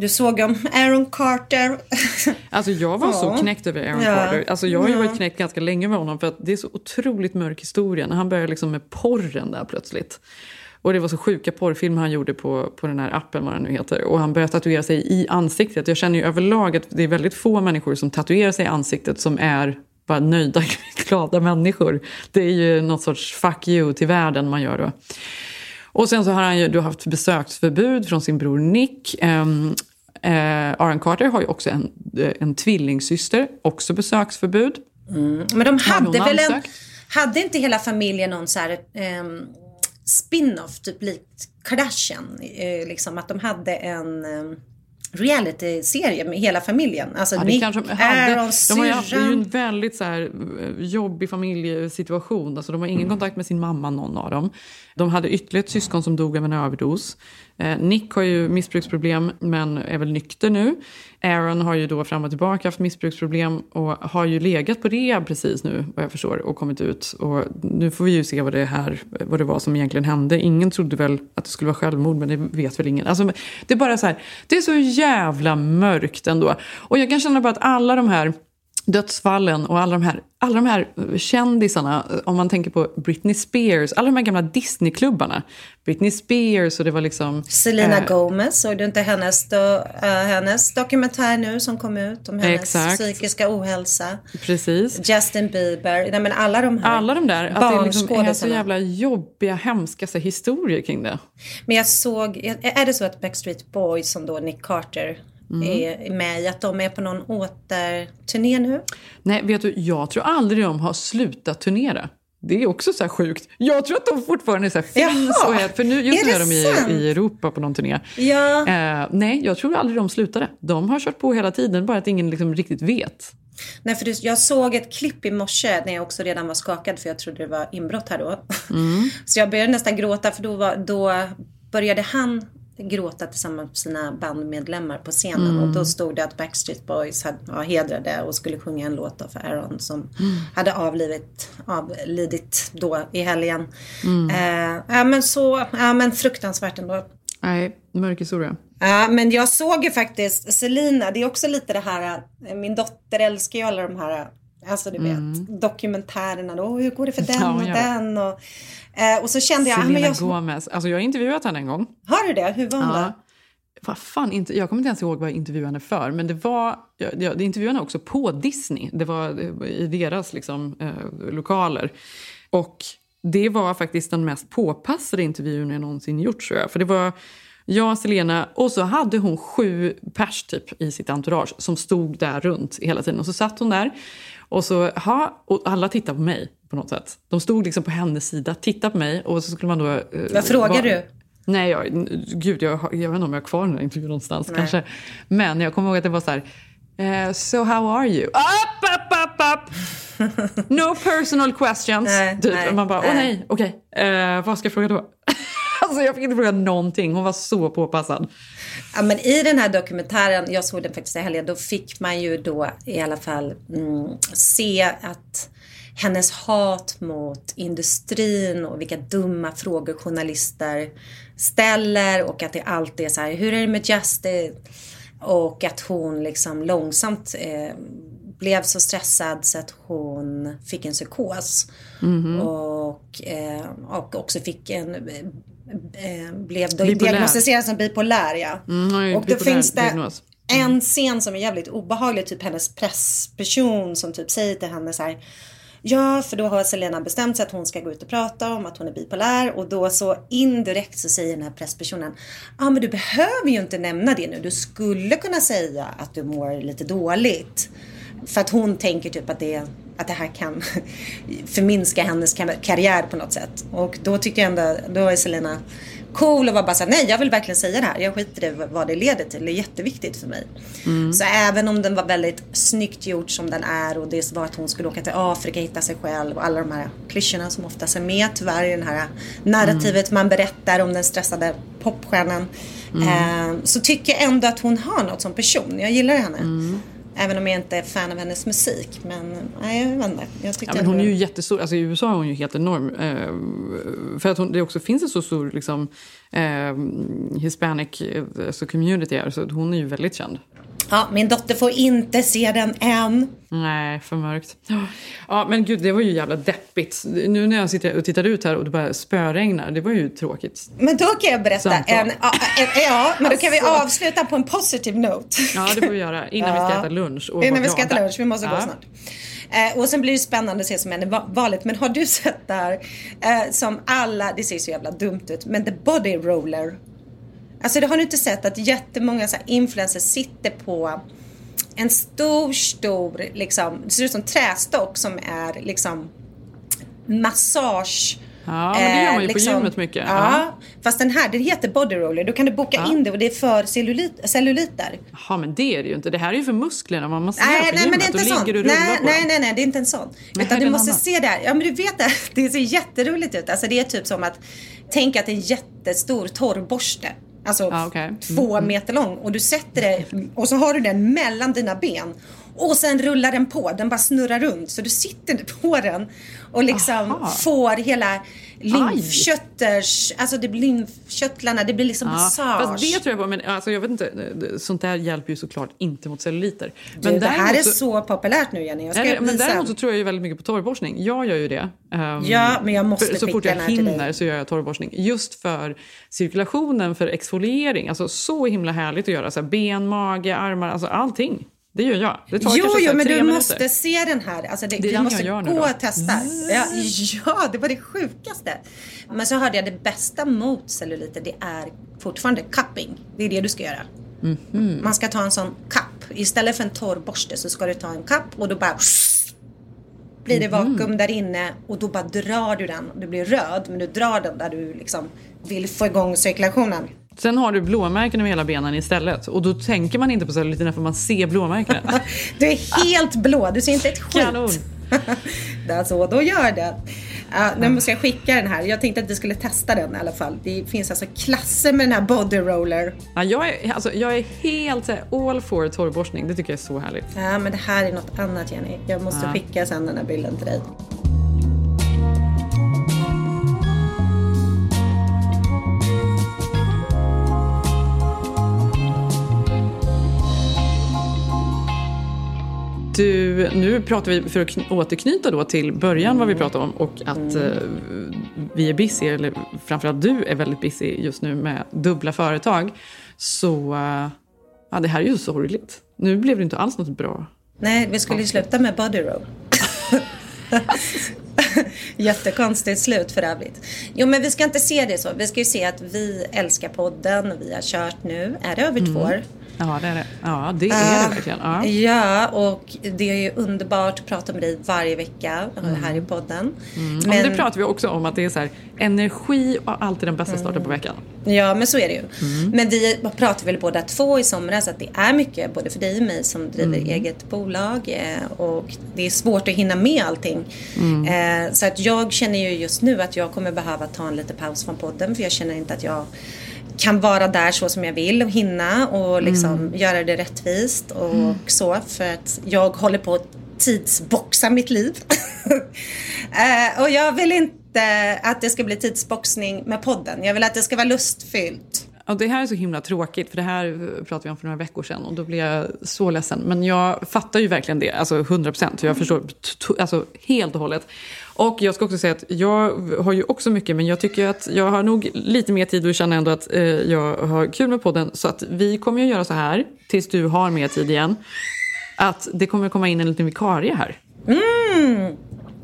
Du såg om Aaron Carter. Alltså jag var så Ja. knäckt över Aaron Ja. Carter. Alltså jag har ju Ja. varit knäckt ganska länge med honom för att det är så otroligt mörk historia. När han började liksom med porren där plötsligt. Och det var så sjuka porrfilmer han gjorde på, på den här appen, vad den nu heter. Och han började tatuera sig i ansiktet. Jag känner ju överlag att det är väldigt få människor som tatuerar sig i ansiktet som är bara nöjda, glada människor. Det är ju något sorts fuck you till världen man gör då. Och sen så har han ju då haft besöksförbud från sin bror Nick. Um, Aaron Carter har ju också en, eh, en tvillingsyster, också besöksförbud. Men de hade väl en... Hade inte hela familjen någon så här ehm, spin-off, typ likt Kardashian? Eh, liksom att de hade en um, reality-serie med hela familjen. Alltså Ja, Nick, kanske de hade. Aaron, De har haft det är ju en syrran. väldigt så här, eh, jobbig familjesituation. Alltså, de har ingen kontakt med sin mamma, någon av dem. De hade ytterligare ett syskon som dog av en överdos. Eh, Nick har ju missbruksproblem, men är väl nykter nu. Aaron har ju då fram och tillbaka haft missbruksproblem och har ju legat på rehab precis nu, vad jag förstår, och kommit ut. Och nu får vi ju se vad det, här, vad det var som egentligen hände. Ingen trodde väl att det skulle vara självmord, men det vet väl ingen. Alltså, det är bara så här, det är så jävla mörkt ändå. Och jag kan känna bara att alla de här dödsfallen och alla de här, alla de här kändisarna, om man tänker på Britney Spears, alla de här gamla Disneyklubbarna. Britney Spears och det var liksom... Selena eh, Gomez, såg du inte hennes, do, eh, hennes dokumentär nu som kom ut om hennes Exakt. psykiska ohälsa? Precis. Justin Bieber, nej men alla de här Alla de där, att det liksom är så jävla jobbiga, hemska så historier kring det. Men jag såg, är det så att Backstreet Boys som då Nick Carter Mm. med i, att de är på någon återturné nu? Nej, vet du, jag tror aldrig de har slutat turnera. Det är också så sjukt. Jag tror att de fortfarande så här finns. Jaha, Och är, för nu, just är nu är de i, i Europa på någon turné. Ja. Eh, nej, jag tror aldrig de slutade. De har kört på hela tiden, bara att ingen liksom riktigt vet. Nej, för jag såg ett klipp i morse när jag också redan var skakad för jag trodde det var inbrott här då. Mm. Så jag började nästan gråta för då, var, då började han gråta tillsammans med sina bandmedlemmar på scenen Mm. och då stod det att Backstreet Boys hade, ja, hedrade och skulle sjunga en låt för Aaron som Mm. hade avlivit, avlidit då i helgen. Mm. Eh, ja men så, ja men fruktansvärt ändå. Nej, mörk historia. Ja, men jag såg ju faktiskt Selina, det är också lite det här, eh, min dotter älskar ju alla de här, alltså du vet, dokumentärerna då, hur går det för den Mm. Ja, och den och, eh, och så kände jag, ah, Selena jag, Gomez. Alltså jag har intervjuat henne en gång. har du det? Hur var hon då? Ja. Vad fan, inte, jag kommer inte ens ihåg vad jag intervjuade henne för. Men det var, jag, jag intervjuade henne också på Disney. Det var eh, i deras liksom, eh, lokaler. Och det var faktiskt den mest påpassade intervjun jag någonsin gjort tror jag. För det var jag, Selena och så hade hon sju pers typ i sitt entourage som stod där runt hela tiden. Och så satt hon där och så, ha, och alla tittade på mig på något sätt. De stod liksom på hennes sida, tittade på mig och så skulle man då... eh, Vad frågar vara- du? Nej, jag, gud, jag, jag vet inte om jag har kvar den här intervjun någonstans. Kanske. Men jag kommer ihåg att det var så här... eh, so how are you? Up, up, up, up! No personal questions. Nej, typ. nej, man bara, åh nej. nej, okej. Eh, vad ska jag fråga då? Alltså jag fick inte fråga någonting. Hon var så påpassad. Ja, men i den här dokumentären, jag såg den faktiskt i helgen, då fick man ju då i alla fall mm, se att hennes hat mot industrin och vilka dumma frågor journalister ställer och att det alltid är så här, hur är det med Justice? Och att hon liksom långsamt eh, blev så stressad så att hon fick en psykos. Och, eh, och också fick en eh, blev då Bipolär. diagnostiserad som bipolär. Ja. Mm, ju och då bipolär finns det, diagnos. En scen som är jävligt obehaglig, typ hennes pressperson som typ säger till henne så här. Ja, för då har Selena bestämt sig att hon ska gå ut och prata om att hon är bipolär och då så indirekt så säger den här presspersonen Ja, ah, men du behöver ju inte nämna det nu. Du skulle kunna säga att du mår lite dåligt. För att hon tänker typ att det, att det här kan förminska hennes karriär på något sätt. Och då tycker jag ändå, då är Selena cool och var bara såhär, nej jag vill verkligen säga det här. Jag skiter i vad det leder till. Det är jätteviktigt för mig. Mm. Så även om den var väldigt snyggt gjord som den är och det var att hon skulle åka till Afrika, hitta sig själv och alla de här klyschorna som oftast är med tyvärr i det här narrativet mm. man berättar om den stressade popstjärnan. Mm. Eh, så tycker jag ändå att hon har något som person. Jag gillar henne. Även om jag inte är fan av hennes musik. Men nej, jag vet inte. Jag ja, men hon är ju jättestor. Alltså, I USA är hon ju helt enorm. Eh, för att hon, det också finns en så stor liksom, eh, hispanic alltså community här. Så hon är ju väldigt känd. Ja, min dotter får inte se den än. Nej, för mörkt. Ja, men gud, det var ju jävla deppigt. Nu när jag sitter och tittar ut här och det bara spöregnar, det var ju tråkigt. Men då kan jag berätta en, ja, ja, men då kan vi alltså. avsluta på en positive note. Ja, det får vi göra. Innan ja. vi ska äta lunch. Och Innan vi ska äta lunch, vi måste ja. gå snart. Eh, och sen blir det spännande att se som händer valet. Men har du sett där eh, som alla, det ser så jävla dumt ut, men the body roller Alltså det har du inte sett att jättemånga så influencers sitter på en stor, stor, liksom, det ser ut som trästock som är liksom massage Ja, men det gör man ju liksom, på gymmet mycket. Ja, ja, fast den här, det heter body roller. Då kan du boka ja. in det och det är för cellulit, celluliter. Jaha, men det är det ju inte. Det här är ju för musklerna. Man måste nej, nej. Men det är inte sånt. ligger nej, nej, nej, nej, det är inte en sån. Utan du måste annan. se det här. Ja, men du vet det. Det ser jätteroligt ut. Alltså det är typ som att tänka att det är en jättestor torrborste. Alltså ah, okay. mm. två meter lång. Och du sätter det och så har du den mellan dina ben. Och sen rullar den på. Den bara snurrar runt. Så du sitter på den och liksom Aha. får hela lymfkötters, alltså det blir lymfkörtlarna, det blir liksom ja, massage. Fast det tror jag på, men alltså jag vet inte, sånt där hjälper ju såklart inte mot celluliter. Men du, det här är så populärt nu Jenny, jag ska nej, Men däremot så tror jag ju väldigt mycket på torrborstning. Jag gör ju det. Um, ja, men jag måste Så fort jag hinner så gör jag torrborstning. Just för cirkulationen, för exfoliering. Alltså så himla härligt att göra. Så här, ben, mage, armar, alltså allting. Det gör jag. Det tar jo, jo, men du minuter. måste se den här. Alltså det, det du måste gå och testa. Ja, ja, det var det sjukaste. Men så hörde jag det bästa mot celluliter, det är fortfarande cupping. Det är det du ska göra. Mm -hmm. Man ska ta en sån kapp. Istället för en torr borste så ska du ta en kapp och då bara blir det vakuum mm -hmm. där inne och då bara drar du den. Du blir röd men du drar den där du liksom vill få igång cirkulationen. Sen har du blåmärken över hela benen istället. Och då tänker man inte på celluliterna för man ser blåmärkena. du är helt blå, du ser inte ett skit. Kanon. så, då gör det. Uh, nu måste jag skicka den här. Jag tänkte att vi skulle testa den i alla fall. Det finns alltså klasser med den här body roller. Ja, jag, är, alltså, jag är helt all for torrborstning. Det tycker jag är så härligt. Ja, men det här är något annat Jenny. Jag måste ja. skicka sen den här bilden till dig. Du, nu pratar vi, för att återknyta då till början vad vi pratade om och att eh, vi är busy, eller framförallt du är väldigt busy just nu med dubbla företag. Så eh, ja, det här är ju sorgligt. Nu blev det inte alls något bra. Nej, vi skulle ju sluta med body roll. Jättekonstigt slut för övrigt. Jo men vi ska inte se det så. Vi ska ju se att vi älskar podden och vi har kört nu, är det över mm. två år? Ja, det är det. Ja, det, är det verkligen. Ja. ja, och det är ju underbart att prata med dig varje vecka mm. här i podden. Mm. Men... det pratar vi också om, att det är så här, energi och alltid den bästa starten mm. på veckan. Ja, men så är det ju. Mm. Men vi pratade väl båda två i somras att det är mycket, både för dig och mig som driver mm. eget bolag. Eh, och det är svårt att hinna med allting. Mm. Eh, så att jag känner ju just nu att jag kommer behöva ta en liten paus från podden, för jag känner inte att jag kan vara där så som jag vill och hinna och liksom mm. göra det rättvist och mm. så för att jag håller på att tidsboxa mitt liv. uh, och jag vill inte att det ska bli tidsboxning med podden. Jag vill att det ska vara lustfyllt. Och det här är så himla tråkigt, för det här pratade vi om för några veckor sedan och då blev jag så ledsen. Men jag fattar ju verkligen det, alltså 100 procent. Jag förstår to- alltså, helt och hållet. Och jag ska också säga att jag har ju också mycket, men jag tycker att jag har nog lite mer tid och känner ändå att eh, jag har kul med podden. Så att vi kommer ju göra så här, tills du har mer tid igen, att det kommer komma in en liten vikarie här. Mm.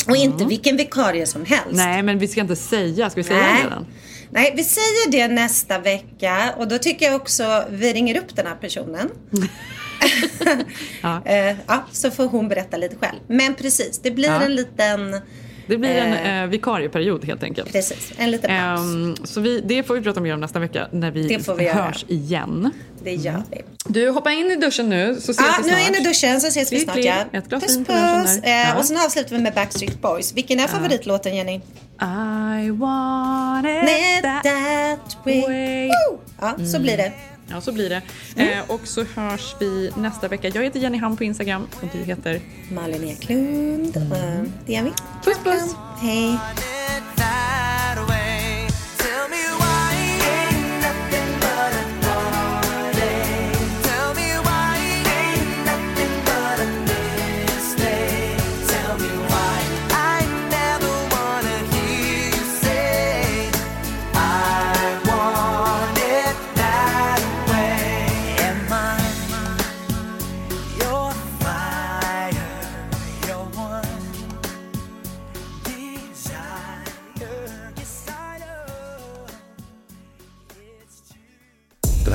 Och inte vilken vikarie som helst. Nej, men vi ska inte säga, ska vi säga Nej. det redan? Nej, vi säger det nästa vecka och då tycker jag också vi ringer upp den här personen. Ja. Eh, ja, så får hon berätta lite själv. Men precis, det blir Ja. en liten... Det blir en Eh. eh, vikarieperiod helt enkelt. Precis, en liten paus. Ehm, så vi, det får vi prata mer om nästa vecka när vi, Det får vi göra. hörs igen. det gör vi. Du, hoppa in i duschen nu så ses Ja, vi nu snart. är jag inne i duschen så ses vi snart. Ja. Ett glas puss puss. Eh, Ja. Och sen avslutar vi med Backstreet Boys. Vilken är favoritlåten Jenny? I want it that that way. way. Ja, så blir det. Ja, så blir det. Mm. Eh, och så hörs vi nästa vecka. Jag heter Jenny Ham på Instagram och du heter? Malin Eklund. Mm. Det är vi. Puss puss! Hej.